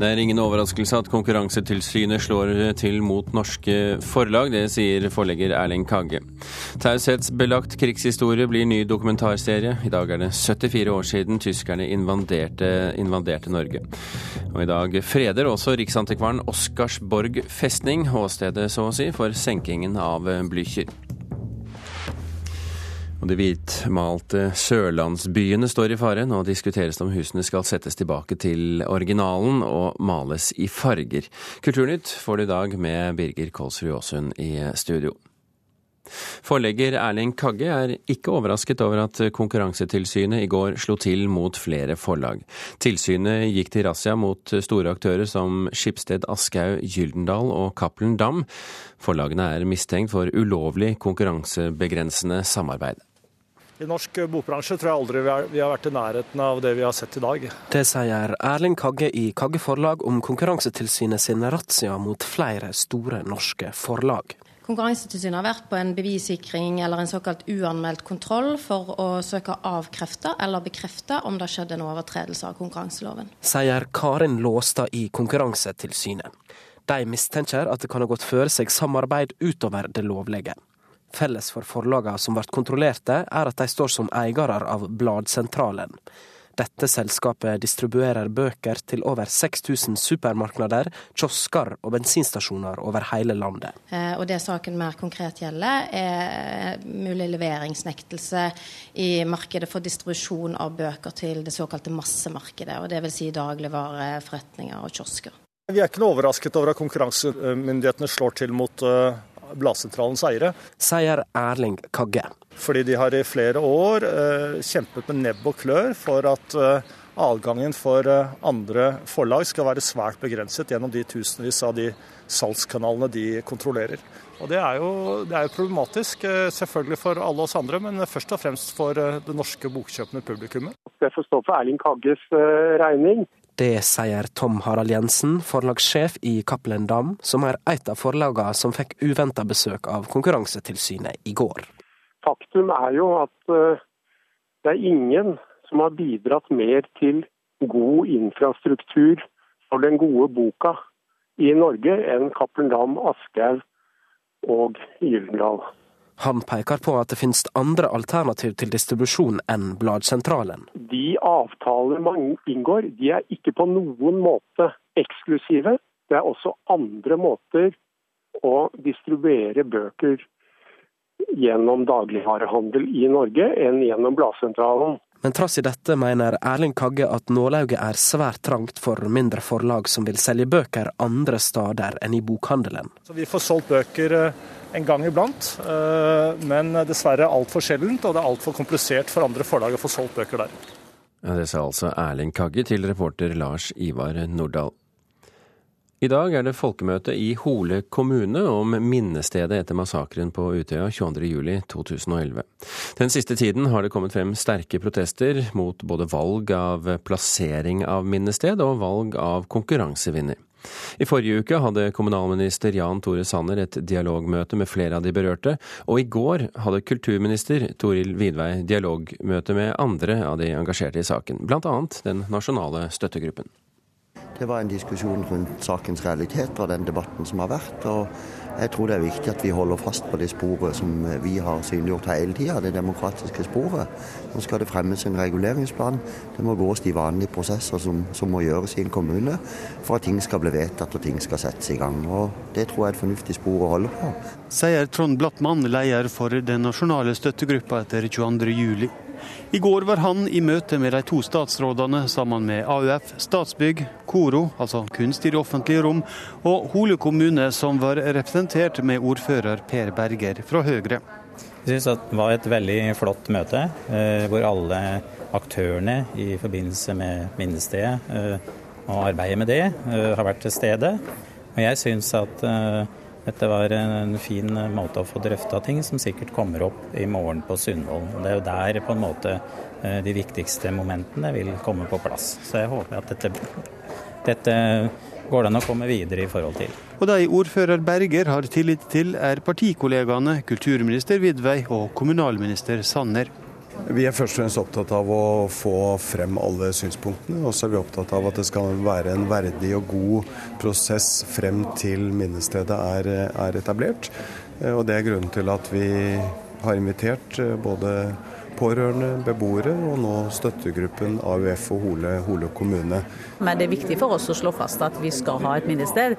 Det er ingen overraskelse at Konkurransetilsynet slår til mot norske forlag. Det sier forlegger Erling Kagge. Taushetsbelagt krigshistorie blir ny dokumentarserie. I dag er det 74 år siden tyskerne invaderte, invaderte Norge. Og i dag freder også riksantikvaren Oscarsborg festning, åstedet så å si, for senkingen av Blücher. Og De hvitmalte sørlandsbyene står i fare. Nå diskuteres det om husene skal settes tilbake til originalen og males i farger. Kulturnytt får du i dag med Birger Kolsrud Aasund i studio. Forlegger Erling Kagge er ikke overrasket over at Konkurransetilsynet i går slo til mot flere forlag. Tilsynet gikk til razzia mot store aktører som Skipsted Aschehoug, Gyldendal og Cappelen Dam. Forlagene er mistenkt for ulovlig konkurransebegrensende samarbeid. I norsk bokbransje tror jeg aldri vi har vært i nærheten av det vi har sett i dag. Det sier Erling Kagge i Kagge Forlag om Konkurransetilsynet sin razzia mot flere store norske forlag. Konkurransetilsynet har vært på en bevissikring eller en såkalt uanmeldt kontroll for å søke avkrefte eller bekrefte om det skjedde en overtredelse av konkurranseloven. Sier Karin Låstad i Konkurransetilsynet. De mistenker at det kan ha gått føre seg samarbeid utover det lovlige. Felles for forlagene som ble kontrollerte, er at de står som eiere av Bladsentralen. Dette selskapet distribuerer bøker til over 6000 supermarkeder, kiosker og bensinstasjoner over hele landet. Eh, og Det saken mer konkret gjelder, er mulig leveringsnektelse i markedet for distribusjon av bøker til det såkalte massemarkedet. og Dvs. Si dagligvareforretninger og kiosker. Vi er ikke noe overrasket over at konkurransemyndighetene slår til mot uh Bladsentralens eiere. Sier Erling Kagge. Fordi de har i flere år eh, kjempet med nebb og klør for at eh, adgangen for eh, andre forlag skal være svært begrenset gjennom de tusenvis av de salgskanalene de kontrollerer. Og Det er jo, det er jo problematisk, selvfølgelig for alle oss andre, men først og fremst for det norske bokkjøpende publikummet. Det får stå for Erling Kagges regning. Det sier Tom Harald Jensen, forlagssjef i Cappelen Dam, som er et av forlagene som fikk uventa besøk av Konkurransetilsynet i går. Faktum er jo at eh, det er ingen som har bidratt mer til god infrastruktur for den gode boka i Norge enn Cappelen Dam, Aschehoug og Gyldendal. Han peker på at det finnes andre alternativ til distribusjon enn Bladsentralen. De avtaler man inngår, de er ikke på noen måte eksklusive. Det er også andre måter å distribuere bøker gjennom dagligvarehandel i Norge enn gjennom Bladsentralen. Men trass i dette mener Erling Kagge at nålauget er svært trangt for mindre forlag som vil selge bøker andre steder enn i bokhandelen. Så vi får solgt bøker eh, en gang iblant, eh, men dessverre altfor sjeldent, og det er altfor komplisert for andre forlag å få solgt bøker der. Ja, det sa altså Erling Kagge til reporter Lars Ivar Nordahl. I dag er det folkemøte i Hole kommune om minnestedet etter massakren på Utøya 22.07.2011. Den siste tiden har det kommet frem sterke protester mot både valg av plassering av minnested og valg av konkurransevinner. I forrige uke hadde kommunalminister Jan Tore Sanner et dialogmøte med flere av de berørte, og i går hadde kulturminister Toril Vidvei dialogmøte med andre av de engasjerte i saken, bl.a. den nasjonale støttegruppen. Det var en diskusjon rundt sakens realiteter og den debatten som har vært. og jeg tror det er viktig at vi holder fast på det sporet som vi har synliggjort hele tida, det demokratiske sporet. Nå skal det fremmes en reguleringsplan. Det må gås de vanlige prosesser som, som, må gjøres i en kommune for at ting skal bli vedtatt og ting skal settes i gang. Og Det tror jeg er et fornuftig spor å holde på. Sier Trond Blattmann, leder for den nasjonale støttegruppa etter 22.07. I går var han i møte med de to statsrådene sammen med AUF, Statsbygg, KORO, altså kunst i det offentlige rom, og Hole kommune, som var representert med ordfører Per Berger fra Høyre. Jeg synes det var et veldig flott møte, eh, hvor alle aktørene i forbindelse med minnestedet eh, og arbeidet med det eh, har vært til stede. Og jeg syns at dette var en fin måte å få drøfta ting som sikkert kommer opp i morgen på Sundvolden. Det er jo der på en måte eh, de viktigste momentene vil komme på plass. Så jeg håper at dette, dette går det an å komme videre i forhold til. Og de ordfører Berger har tillit til, er partikollegaene kulturminister Vidvei og kommunalminister Sanner. Vi er først og fremst opptatt av å få frem alle synspunktene. Og så er vi opptatt av at det skal være en verdig og god prosess frem til minnestedet er, er etablert. Eh, og det er grunnen til at vi har invitert eh, både pårørende, beboere og nå støttegruppen AUF og Hole, Hole kommune. Men det er viktig for oss å slå fast at vi skal ha et minnested.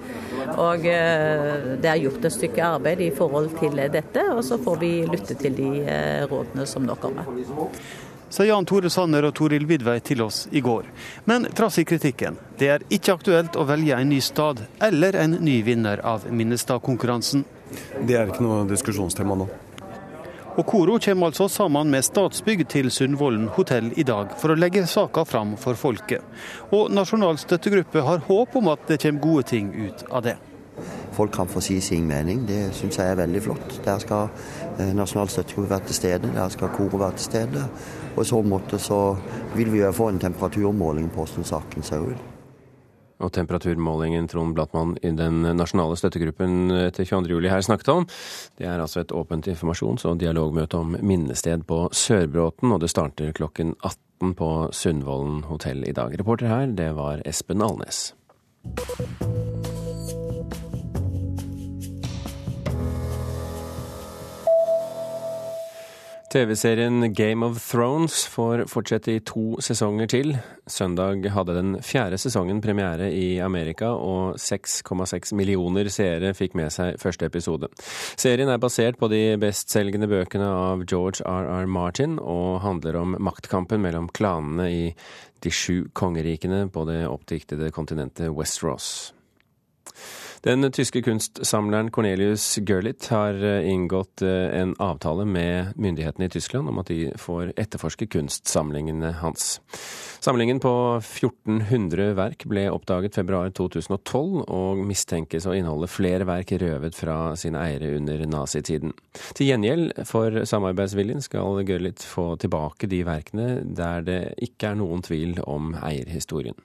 Og eh, det er gjort et stykke arbeid i forhold til dette, og så får vi lytte til de eh, rådene som nå kommer. Sa Jan Tore Sanner og Toril Vidvei til oss i går. Men trass i kritikken, det er ikke aktuelt å velge en ny stad eller en ny vinner av Minnestad-konkurransen. Det er ikke noe diskusjonstema nå. Og Koro kommer altså sammen med Statsbygg til Sundvolden hotell i dag for å legge saka fram for folket. Og Nasjonal støttegruppe har håp om at det kommer gode ting ut av det. Folk kan få si sin mening, det syns jeg er veldig flott. Der skal eh, Nasjonal støttegruppe være til stede, der skal Koro være til stede. Og i så måte så vil vi jo få en temperaturmåling på hvordan saken ser ut. Og temperaturmålingen Trond Blattmann i den nasjonale støttegruppen til 22.07 her snakket om, det er altså et åpent informasjons- og dialogmøte om minnested på Sørbråten, og det starter klokken 18 på Sundvolden hotell i dag. Reporter her, det var Espen Alnes. TV-serien Game of Thrones får fortsette i to sesonger til. Søndag hadde den fjerde sesongen premiere i Amerika, og 6,6 millioner seere fikk med seg første episode. Serien er basert på de bestselgende bøkene av George R.R. Martin, og handler om maktkampen mellom klanene i de sju kongerikene på det oppdiktede kontinentet Westeros. Den tyske kunstsamleren Cornelius Görlit har eh, inngått eh, en avtale med myndighetene i Tyskland om at de får etterforske kunstsamlingene hans. Samlingen på 1400 verk ble oppdaget februar 2012, og mistenkes å inneholde flere verk røvet fra sine eiere under nazitiden. Til gjengjeld for samarbeidsviljen skal Görlit få tilbake de verkene der det ikke er noen tvil om eierhistorien.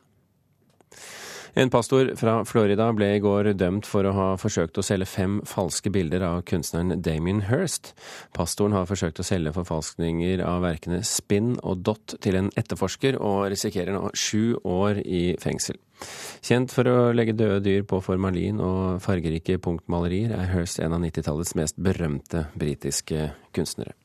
En pastor fra Florida ble i går dømt for å ha forsøkt å selge fem falske bilder av kunstneren Damien Hirst. Pastoren har forsøkt å selge forfalskninger av verkene Spin og Dot til en etterforsker, og risikerer nå sju år i fengsel. Kjent for å legge døde dyr på formalin og fargerike punktmalerier, er Hirst en av 90-tallets mest berømte britiske kunstnere.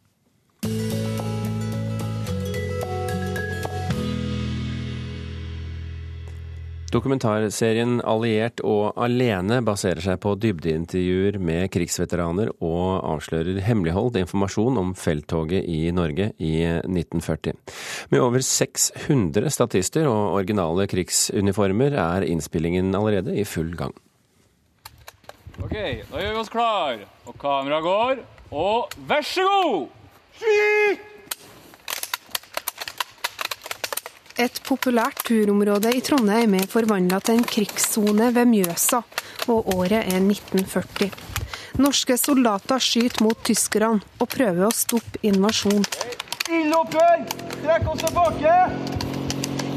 Dokumentarserien Alliert og alene baserer seg på dybdeintervjuer med krigsveteraner og avslører hemmelighold informasjon om felttoget i Norge i 1940. Med over 600 statister og originale krigsuniformer er innspillingen allerede i full gang. Ok, da gjør vi oss klar. Og kameraet går. Og vær så god! Skyt! Et populært turområde i Trondheim er forvandla til en krigssone ved Mjøsa, og året er 1940. Norske soldater skyter mot tyskerne og prøver å stoppe invasjon. Ildoppgjør! Trekk oss tilbake!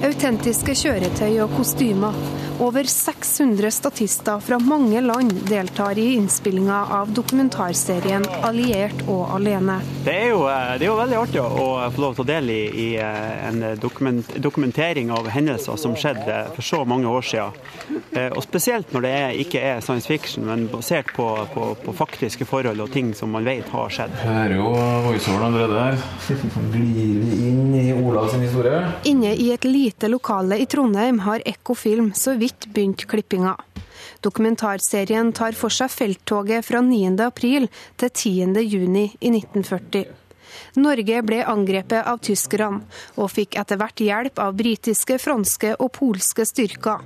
Autentiske kjøretøy og kostymer. Over 600 statister fra mange land deltar i innspillinga av dokumentarserien 'Alliert og alene'. Det er jo, eh, det er jo veldig artig å få lov til å dele i, i eh, en dokument, dokumentering av hendelser som skjedde for så mange år siden. Eh, og Spesielt når det er, ikke er science fiction, men basert på, på, på, faktiske forhold og ting som man vet har skjedd. Her er jo voiceoveren allerede her. Glir vi inn i? Inne i et lite lokale i Trondheim har Ekkofilm så vidt begynt klippinga. Dokumentarserien tar for seg felttoget fra 9. april til 10. juni i 1940. Norge ble angrepet av tyskerne, og fikk etter hvert hjelp av britiske, franske og polske styrker.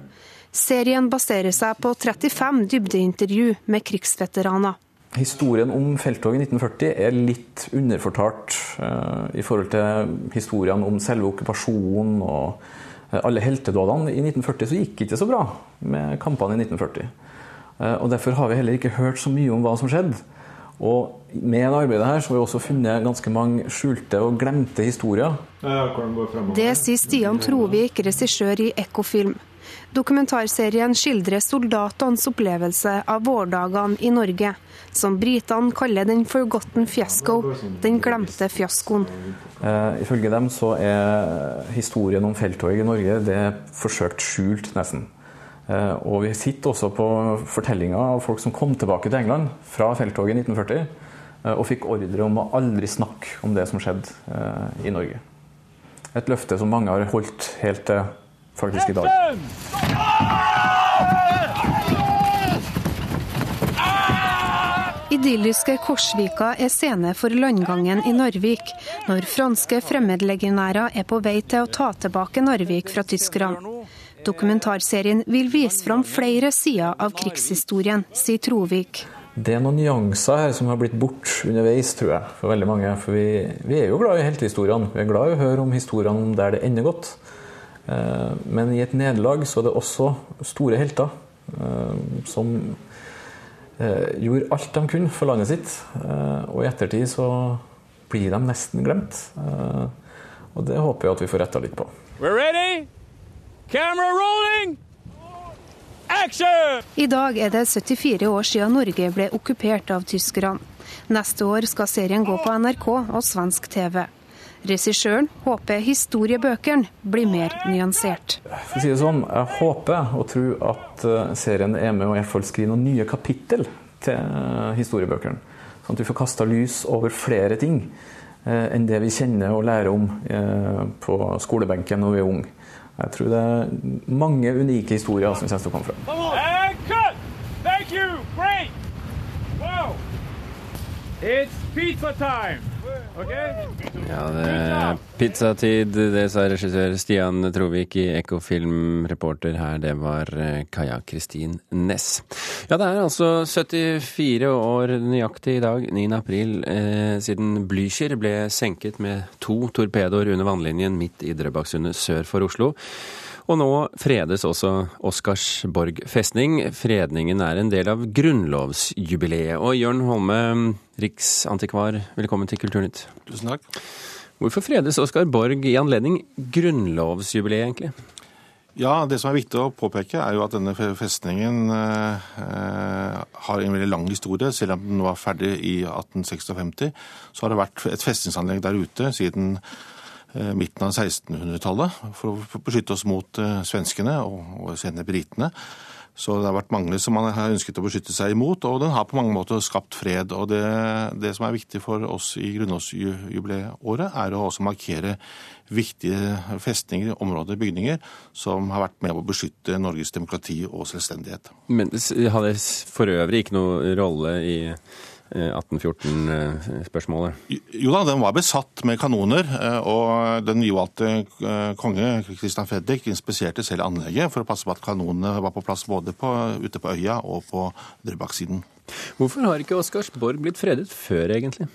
Serien baserer seg på 35 dybdeintervju med krigsveteraner. Historien om felttoget i 1940 er litt underfortalt eh, i forhold til historiene om selve okkupasjonen og uh, alle heltedådene. I 1940 så gikk det ikke så bra med kampene i 1940. Eh, og Derfor har vi heller ikke hørt så mye om hva som skjedde. Og med arbeidet her så har vi også funnet ganske mange skjulte og glemte historier. Det sier Stian Trovik, regissør i Ekkofilm. Dokumentarserien skildrer soldatenes opplevelse av vårdagene i Norge, som britene kaller den 'forgotten fiasco', den glemte fiaskoen. Eh, ifølge dem så er historien om felttoget i Norge det er forsøkt skjult, nesten. Eh, og vi sitter også på fortellinger av folk som kom tilbake til England fra felttoget i 1940 eh, og fikk ordre om å aldri snakke om det som skjedde eh, i Norge. Et løfte som mange har holdt helt til faktisk i dag. Idylliske Korsvika er scene for landgangen i Narvik, når franske fremmedlegionærer er på vei til å ta tilbake Narvik fra tyskerne. Dokumentarserien vil vise fram flere sider av krigshistorien, sier Trovik. Det er noen nyanser her som har blitt bort underveis, tror jeg, for veldig mange. For vi, vi er jo glad i heltehistoriene. Vi er glad i å høre om historiene der det ender godt. Eh, Men i et nederlag så er det også store helter eh, som eh, gjorde alt de kunne for landet sitt. Eh, Og i ettertid så blir de nesten glemt. Og det håper jeg at vi får retta litt på. We're ready? Camera rolling! Action! I dag er det 74 år siden Norge ble okkupert av tyskerne. Neste år skal serien gå på NRK og svensk TV. Regissøren håper historiebøkene blir mer nyansert. For å si det sånn, Jeg håper og tror at eh, serien er med og i hvert fall skrive noen nye kapittel til eh, historiebøkene. Sånn at vi får kasta lys over flere ting eh, enn det vi kjenner og lærer om på skolebenken når vi er unge. Jeg tror det er mange unike historier som kommer til å komme fram. And cut! Thank you! It's pizza time! Ja, det er pizzatid, det sa regissør Stian Trovik i Ekofilm. Reporter her, det var eh, Kaja Kristin Næss. Ja, det er altså 74 år nøyaktig i dag, 9. april, eh, siden Blücher ble senket med to torpedoer under vannlinjen midt i Drøbaksundet sør for Oslo. Og nå fredes også Oscarsborg festning. Fredningen er en del av grunnlovsjubileet. Og Jørn Holme, riksantikvar, velkommen til Kulturnytt. Tusen takk. Hvorfor fredes Oskar Borg i anledning grunnlovsjubileet, egentlig? Ja, Det som er viktig å påpeke, er jo at denne festningen eh, har en veldig lang historie. Selv om den var ferdig i 1856, så har det vært et festningsanlegg der ute siden midten av 1600-tallet for å beskytte oss mot eh, svenskene og, senere britene. Så det har vært mange som man har ønsket å beskytte seg imot, og den har på mange måter skapt fred. Og det, det som er viktig for oss i grunnlovsjubileåret, er å også markere viktige festninger, områder, bygninger som har vært med på å beskytte Norges demokrati og selvstendighet. Men har det for øvrig ikke noe rolle i eh, 1814-spørsmålet? Jo da, den var besatt med kanoner, eh, og den nyvalgte eh, konge Christian Fredrik inspiserte selv anlegget for å passe på at kanonene var på plass både på, ute på øya og på Drøbak-siden. Hvorfor har ikke Oscarsborg blitt fredet før, egentlig?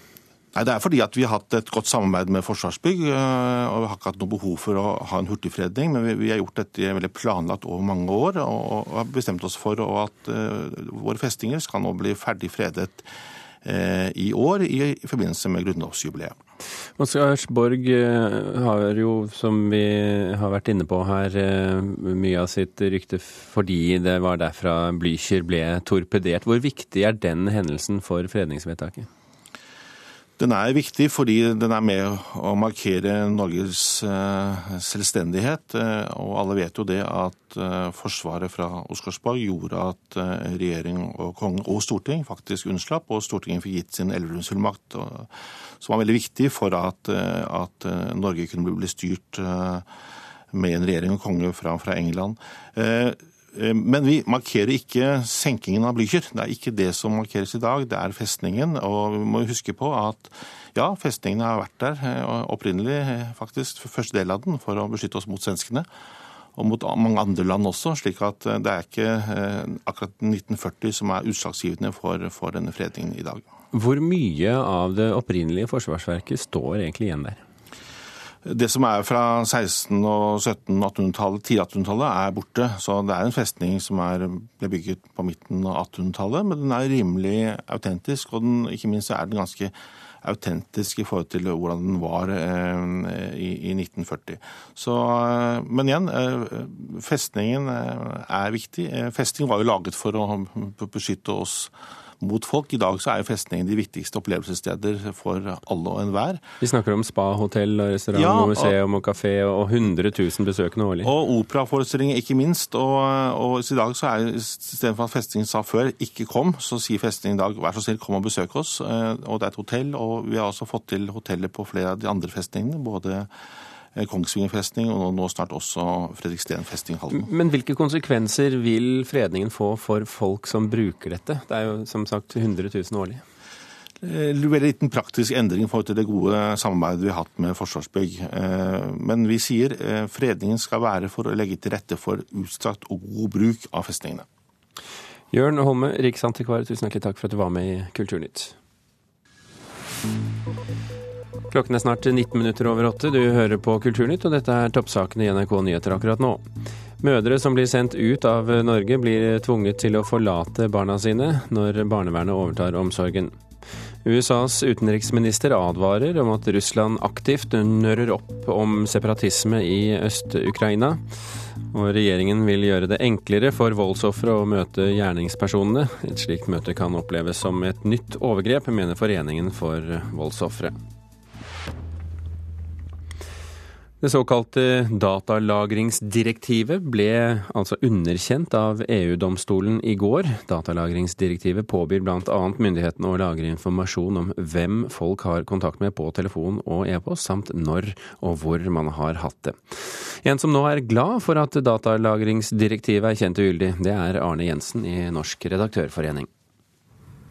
Nei, Det er fordi at vi har hatt et godt samarbeid med Forsvarsbygg, eh, og vi har ikke hatt noe behov for å ha en hurtigfredning. Men vi, vi har gjort dette veldig planlagt over mange år, og, og har bestemt oss for at uh, våre festinger skal nå bli ferdig fredet i år i, i forbindelse med grunnlovsjubileet. Oscarsborg eh, har jo, som vi har vært inne på her, eh, mye av sitt rykte fordi det var derfra Blücher ble torpedert. Hvor viktig er den hendelsen for fredningsvedtaket? Den er viktig fordi den er med å markere Norges eh, selvstendighet. eh, Og alle vet jo det at eh, forsvaret fra Oscarsborg gjorde at regjering og konge og storting faktisk unnslapp, og Stortinget fikk gitt sin Elverumsfullmakt, som var veldig viktig for at, at Norge kunne bli- styrt med en regjering og konge fra, fra England. Eh, Men vi markerer ikke senkingen av Blücher. Det er ikke det som markeres i dag, det er festningen. Og vi må huske på at ja, festningen har vært der eh, opprinnelig, eh, faktisk, første del av den, for å beskytte oss mot svenskene. Og mot mange andre land også, slik at eh, det er ikke eh, akkurat 1940 som er utslagsgivende for, for denne fredningen i dag. Hvor mye av det opprinnelige forsvarsverket står egentlig igjen der? Det som er fra 1600- og 1700-1800-tallet, 10-1800-tallet, er borte. Så det er en festning som er, ble bygget på midten av 1800-tallet, men den er rimelig autentisk. Og den, ikke minst er den ganske autentisk i forhold til hvordan den var eh, i, i 1940. Så, eh, men igjen, eh, festningen eh, er viktig. Festning var jo laget for å beskytte oss mot folk. I dag så er jo festningen de viktigste opplevelsessteder for alle og enhver. Vi snakker om spa, hotell, og restaurant, Ja, og museum og kafé og 100 000 besøkende årlig. Og operaforestillinger, ikke minst. Og, og i dag så er istedenfor at festningen sa før 'ikke kom', så sier festningen i dag 'vær så snill, kom og besøk oss'. Eh, Og det er et hotell, og vi har også fått til hotellet på flere av de andre festningene. Både Kongsvinger festning og nå snart også Fredriksten festning Halden. Men hvilke konsekvenser vil fredningen få for folk som bruker dette? Det er jo som sagt 100 000 årlig. Eh, Veldig liten praktisk endring til det gode samarbeidet vi har hatt med Forsvarsbygg. Eh, Men vi sier eh, fredningen skal være for å legge til rette for utstrakt og god bruk av festningene. Jørn Holme, riksantikvar, tusen hjertelig takk for at du var med i Kulturnytt. Klokken er snart 19 minutter over åtte. Du hører på Kulturnytt, og dette er toppsakene i NRK Nyheter akkurat nå. Mødre som blir sendt ut av Norge, blir tvunget til å forlate barna sine når barnevernet overtar omsorgen. USAs utenriksminister advarer om at Russland aktivt nører opp om separatisme i Øst-Ukraina. Og regjeringen vil gjøre det enklere for voldsofre å møte gjerningspersonene. Et slikt møte kan oppleves som et nytt overgrep, mener Foreningen for voldsofre. Det såkalte datalagringsdirektivet ble altså underkjent av EU-domstolen i går. Datalagringsdirektivet påbyr bl.a. myndighetene å lagre informasjon om hvem folk har kontakt med på telefon og e-post, samt når og hvor man har hatt det. En som nå er glad for at datalagringsdirektivet er kjent ugyldig, det er Arne Jensen i Norsk redaktørforening.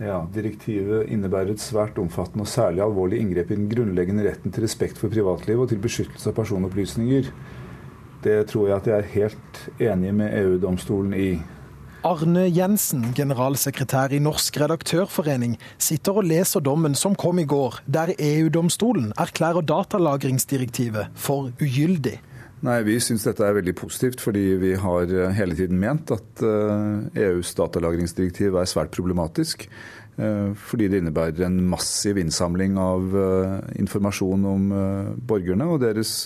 Ja, Direktivet innebærer et svært omfattende og særlig alvorlig inngrep i den grunnleggende retten til respekt for privatliv og til beskyttelse av personopplysninger. Det tror jeg at jeg er helt enig med EU-domstolen i. Arne Jensen, generalsekretær i Norsk redaktørforening, sitter og leser dommen som kom i går, der EU-domstolen erklærer datalagringsdirektivet for ugyldig. Nei, Vi syns dette er veldig positivt, fordi vi har hele tiden ment at eh, EUs datalagringsdirektiv er svært problematisk. Eh, Fordi det innebærer en massiv innsamling av eh, informasjon om eh, borgerne og deres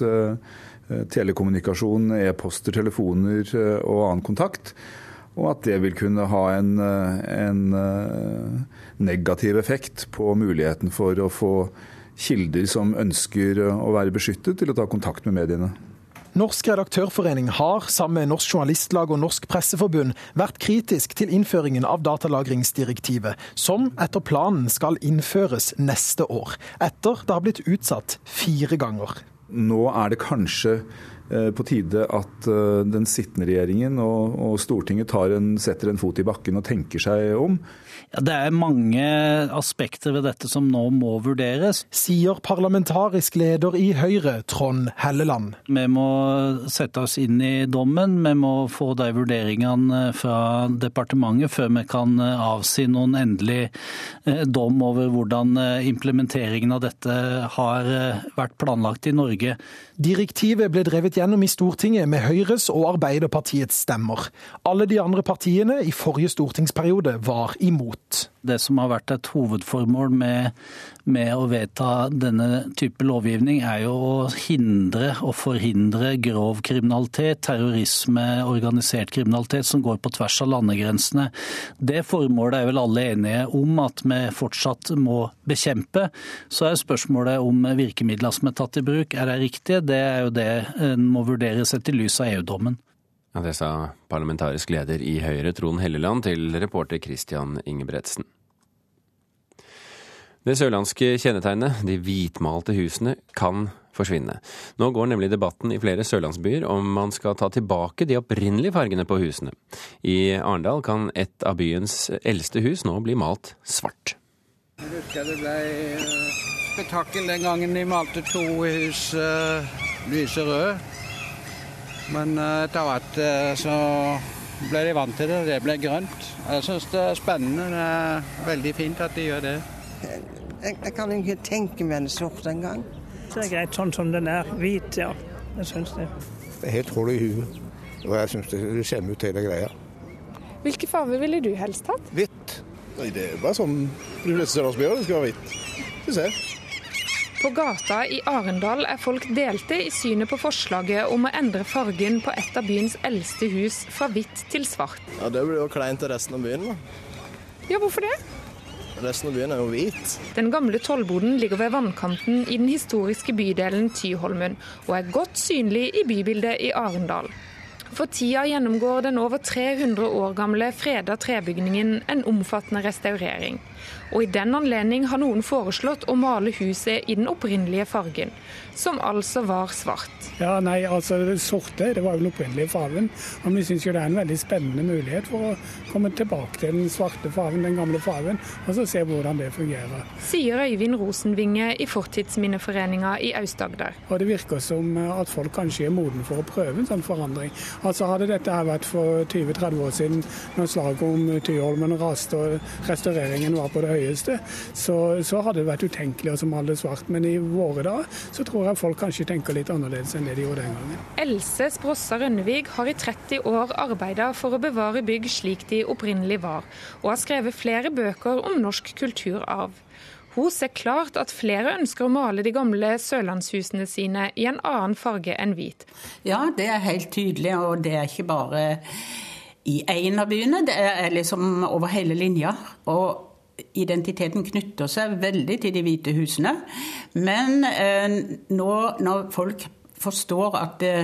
telekommunikasjon, e-poster, telefoner og annen kontakt. Og at det vil kunne ha en, en negativ effekt på muligheten for å få kilder som ønsker å være beskyttet, til å ta kontakt med mediene. Norsk redaktørforening har, sammen med Norsk Journalistlag og Norsk Presseforbund, vært kritisk til innføringen av datalagringsdirektivet, som etter planen skal innføres neste år, etter det har blitt utsatt fire ganger. Nå er det kanskje eh, på tide at eh, den sittende regjeringen og, Stortinget en, setter en fot i bakken og tenker seg om. Det er mange aspekter ved dette som nå må vurderes. Sier parlamentarisk leder i Høyre, Trond Helleland. Vi må sette oss inn i dommen. Vi må få de vurderingene fra departementet før vi kan avsi noen endelig eh, dom over hvordan eh, implementeringen av dette har eh, vært planlagt i Norge. Direktivet ble drevet gjennom i Stortinget med Høyres og Arbeiderpartiets stemmer. Alle de andre partiene i forrige stortingsperiode var imot. Det som har vært et hovedformål med, med å vedta denne type lovgivning, er jo å hindre og forhindre grov kriminalitet, terrorisme, organisert kriminalitet som går på tvers av landegrensene. Det formålet er vel alle enige om at vi fortsatt må bekjempe. Så er spørsmålet om virkemidler som er tatt i bruk, er det riktige? Det er jo det en må vurdere sett i lys av EU-dommen. Ja, det sa parlamentarisk leder i Høyre Trond Helleland til reporter Christian Ingebretsen. Det sørlandske kjennetegnet, de hvitmalte husene, kan forsvinne. Nå går nemlig debatten i flere sørlandsbyer om man skal ta tilbake de opprinnelige fargene på husene. I Arendal kan et av byens eldste hus nå bli malt svart. Jeg husker det ble eh, spetakkel den gangen de malte to hus uh, lyse røde. Men uh, etter hvert uh, så ble de vant til det, det ble grønt. Jeg syns det er spennende. Det er veldig fint at de gjør det. Jeg, jeg kan ikke tenke meg det sort engang. Det er greit sånn som den er. Hvit, ja. Jeg syns det. Det er helt hull i huet. Og jeg syns det skjemmer ut hele greia. Hvilke farger ville du helst hatt? Hvitt. Nei, det er bare sånn de fleste sørlandsbyer. Det skal være hvitt. Skal se. På gata i Arendal er folk delte i synet på forslaget om å endre fargen på et av byens eldste hus fra hvitt til svart. Ja, Det blir jo kleint til resten av byen, da. Ja, hvorfor det? Resten av byen er jo hvit. Den gamle tollboden ligger ved vannkanten i den historiske bydelen Tyholmen, og er godt synlig i bybildet i Arendal. For tida gjennomgår den over 300 år gamle freda trebygningen en omfattende restaurering. Og i den anledning har noen foreslått å male huset i den opprinnelige fargen, som altså var svart. Ja, nei, altså sorte det var jo den opprinnelige fargen. Og vi syns jo det er en veldig spennende mulighet for å komme tilbake til den svarte fargen, den gamle fargen, og så se hvordan det fungerer. Sier Øyvind Rosenvinge i Fortidsminneforeninga i Aust-Agder. Og det virker som at folk kanskje er moden for å prøve en sånn forandring. Altså Hadde dette her vært for 20-30 år siden, når slaget om Tyholmen raste og restaureringen var på det høyeste, så, så hadde det vært utenkelig å male svart. Men i våre dager så tror jeg folk kanskje tenker litt annerledes enn det de gjorde den gangen. Else Sprossa Rønnevig har i 30 år arbeida for å bevare bygg slik de opprinnelig var, og har skrevet flere bøker om norsk kulturarv. Hun ser klart at flere ønsker å male de gamle sørlandshusene sine i en annen farge enn hvit. Ja, det er helt tydelig, og det er ikke bare i én av byene, det er liksom over hele linja. Og identiteten knytter seg veldig til de hvite husene. Men eh, nå når folk forstår at det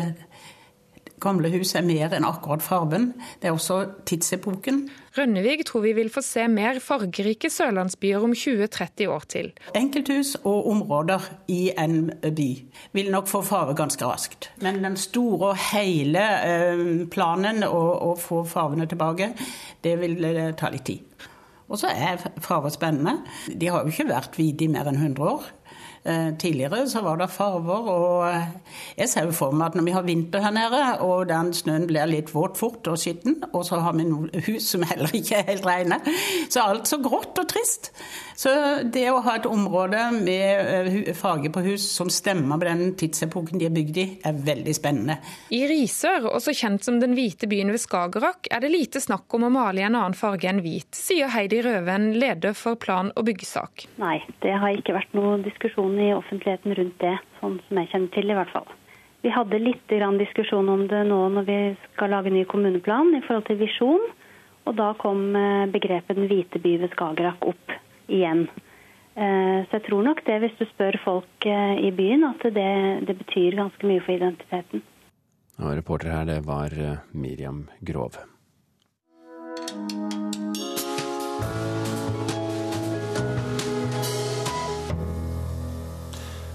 gamle hus er mer enn akkurat fargen, det er også tidsepoken. Rønnevig tror vi vil få se mer fargerike sørlandsbyer om 20-30 år til. Enkelthus og områder i en by vil nok få farge ganske raskt. Men den store og hele eh, planen å få fargene tilbake, det vil eh, ta litt tid. Og så er farver spennende. De har jo ikke vært hvite i mer enn 100 år. Eh, tidligere så var det farver, og eh, jeg ser jo for meg at når vi har vinter her nede, og den snøen blir litt våt fort og skitten, og så har vi noen hus som heller ikke er helt rene, så er alt så grått og trist. Så det å ha et område med eh, farge på hus som stemmer med den tidsepoken de er bygd i, er veldig spennende. I Risør, også kjent som den hvite byen ved Skagerrak, er det lite snakk om å male i en annen farge enn hvit, sier Heidi Røven, leder for plan- og byggesak. Nei, det har ikke vært noen diskusjon i offentligheten rundt det, sånn som jeg kjenner til i hvert fall. Vi hadde litt diskusjon om det nå når vi skal lage ny kommuneplan i forhold til visjon. Og da kom begrepet 'Den hvite by ved Skagerrak' opp igjen. Så jeg tror nok det, hvis du spør folk i byen, at det, det betyr ganske mye for identiteten. Og reporter her, det var Miriam Grov.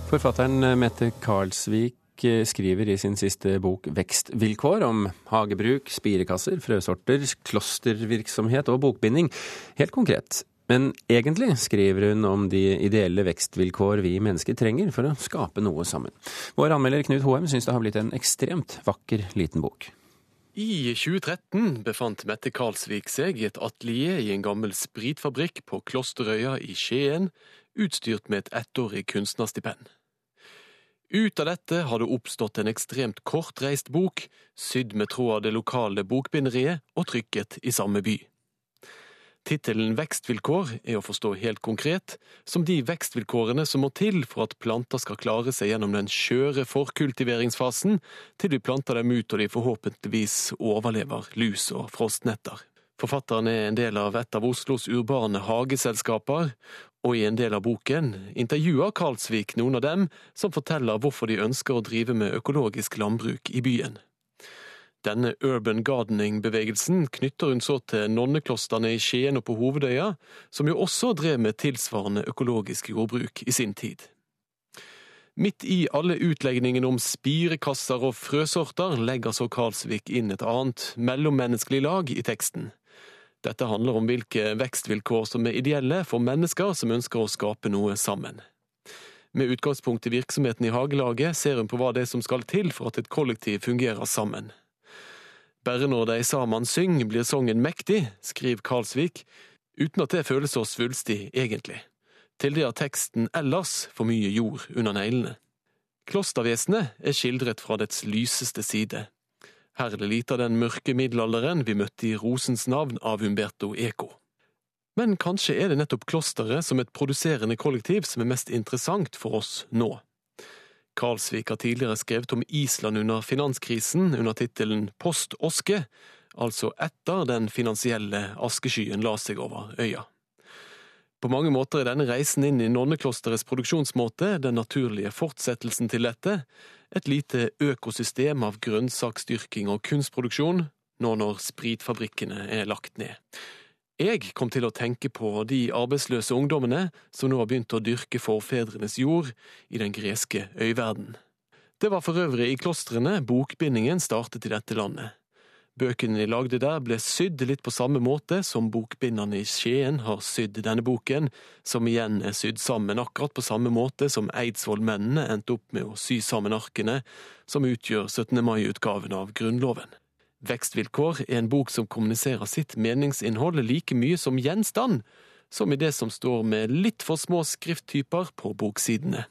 Forfatteren Mette Karlsvik skriver i sin siste bok 'Vekstvilkår' om hagebruk, spirekasser, frøsorter, klostervirksomhet og bokbinding. Helt konkret. Men egentlig skriver hun om de ideelle vekstvilkår vi mennesker trenger for å skape noe sammen. Vår anmelder Knut Hoem syns det har blitt en ekstremt vakker liten bok. I 2013 befant Mette Karlsvik seg i et atelier i en gammel spritfabrikk på Klosterøya i Skien, utstyrt med et ettårig kunstnerstipend. Ut av dette har det oppstått en ekstremt kortreist bok, sydd med tråd av det lokale bokbinderiet og trykket i samme by. Tittelen Vekstvilkår er å forstå helt konkret som de vekstvilkårene som må til for at planter skal klare seg gjennom den skjøre forkultiveringsfasen til vi planter dem ut og de forhåpentligvis overlever lus og frostnetter. Forfatteren er en del av et av Oslos urbane hageselskaper, og i en del av boken intervjuer Karlsvik noen av dem som forteller hvorfor de ønsker å drive med økologisk landbruk i byen. Denne urban gardening-bevegelsen knytter hun så til nonneklostrene i Skien og på Hovedøya, som jo også drev med tilsvarende økologisk jordbruk i sin tid. Midt i alle utlegningene om spirekasser og frøsorter legger så Karlsvik inn et annet, mellommenneskelig lag i teksten. Dette handler om hvilke vekstvilkår som er ideelle for mennesker som ønsker å skape noe sammen. Med utgangspunkt i virksomheten i hagelaget ser hun på hva det er som skal til for at et kollektiv fungerer sammen. Bare når de sammen syng, blir sangen mektig, skriver Karlsvik, uten at det føles så svulstig, egentlig. Til det har teksten ellers for mye jord under neglene. Klostervesenet er skildret fra dets lyseste side. Her er det lite av den mørke middelalderen vi møtte i Rosens navn av Umberto Eco. Men kanskje er det nettopp klosteret som et produserende kollektiv som er mest interessant for oss nå. Karlsvik har tidligere skrevet om Island under finanskrisen under tittelen Post Oske, altså etter den finansielle askeskyen la seg over øya. På mange måter er denne reisen inn i nonneklosterets produksjonsmåte den naturlige fortsettelsen til dette, et lite økosystem av grønnsakstyrking og kunstproduksjon, nå når spritfabrikkene er lagt ned. Jeg kom til å tenke på de arbeidsløse ungdommene som nå har begynt å dyrke forfedrenes jord i den greske øyverden. Det var for øvrig i klostrene bokbindingen startet i dette landet. Bøkene de lagde der ble sydd litt på samme måte som bokbinderne i Skien har sydd denne boken, som igjen er sydd sammen akkurat på samme måte som Eidsvollmennene endte opp med å sy sammen arkene som utgjør 17. mai-utgaven av Grunnloven. Vekstvilkår er en bok som kommuniserer sitt meningsinnhold like mye som gjenstand, som i det som står med litt for små skrifttyper på boksidene.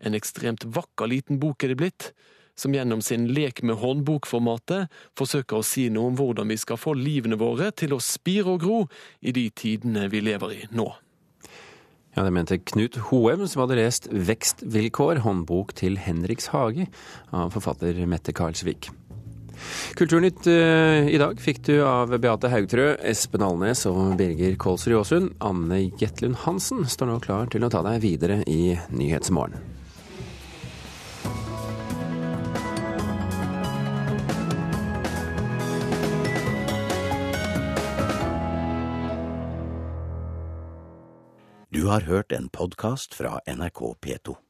En ekstremt vakker liten bok er det blitt, som gjennom sin lek med håndbokformatet forsøker å si noe om hvordan vi skal få livene våre til å spire og gro i de tidene vi lever i nå. Ja, Det mente Knut Hoem, som hadde lest 'Vekstvilkår', håndbok til Henriks hage, av forfatter Mette Karlsvik. Kulturnytt eh, i dag fikk du av Beate Haugtrø, Espen Alnes og Birger Kolsrud Aasund. Anne Jetlund Hansen står nå klar til å ta deg videre i Nyhetsmorgen. Du har hørt en podkast fra NRK P2.